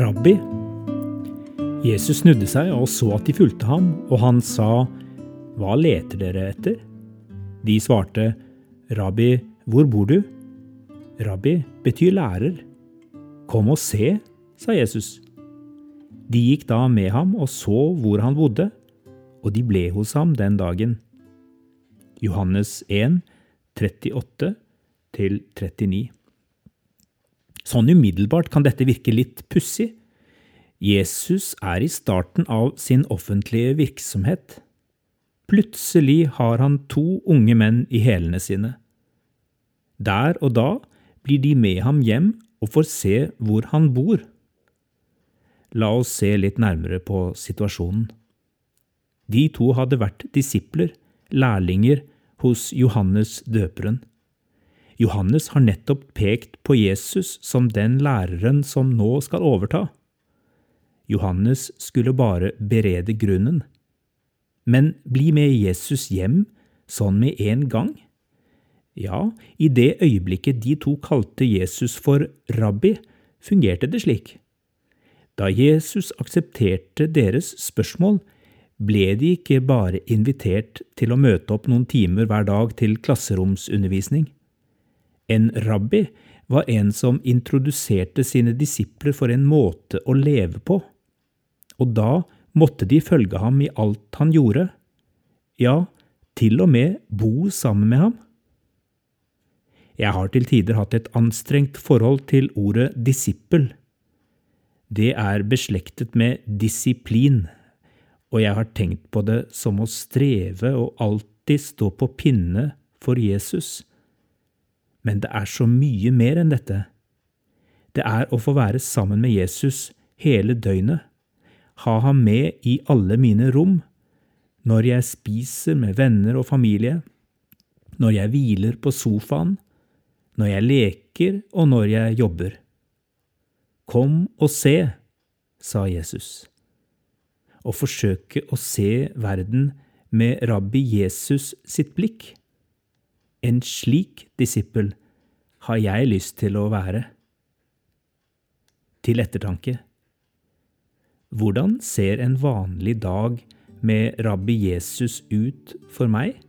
Rabbi. Jesus snudde seg og så at de fulgte ham, og han sa, Hva leter dere etter? De svarte, Rabbi, hvor bor du? Rabbi betyr lærer. Kom og se, sa Jesus. De gikk da med ham og så hvor han bodde, og de ble hos ham den dagen. Johannes 1, 38 39. Sånn umiddelbart kan dette virke litt pussig. Jesus er i starten av sin offentlige virksomhet. Plutselig har han to unge menn i hælene sine. Der og da blir de med ham hjem og får se hvor han bor. La oss se litt nærmere på situasjonen. De to hadde vært disipler, lærlinger, hos Johannes døperen. Johannes har nettopp pekt på Jesus som den læreren som nå skal overta. Johannes skulle bare berede grunnen. Men bli med Jesus hjem sånn med en gang? Ja, i det øyeblikket de to kalte Jesus for rabbi, fungerte det slik. Da Jesus aksepterte deres spørsmål, ble de ikke bare invitert til å møte opp noen timer hver dag til klasseromsundervisning. En rabbi var en som introduserte sine disipler for en måte å leve på, og da måtte de følge ham i alt han gjorde, ja, til og med bo sammen med ham. Jeg har til tider hatt et anstrengt forhold til ordet disippel. Det er beslektet med disiplin, og jeg har tenkt på det som å streve og alltid stå på pinne for Jesus. Men det er så mye mer enn dette. Det er å få være sammen med Jesus hele døgnet, ha ham med i alle mine rom, når jeg spiser med venner og familie, når jeg hviler på sofaen, når jeg leker og når jeg jobber. Kom og se, sa Jesus. Å forsøke å se verden med rabbi Jesus sitt blikk. En slik disippel har jeg lyst til å være. Til ettertanke. Hvordan ser en vanlig dag med rabbi Jesus ut for meg?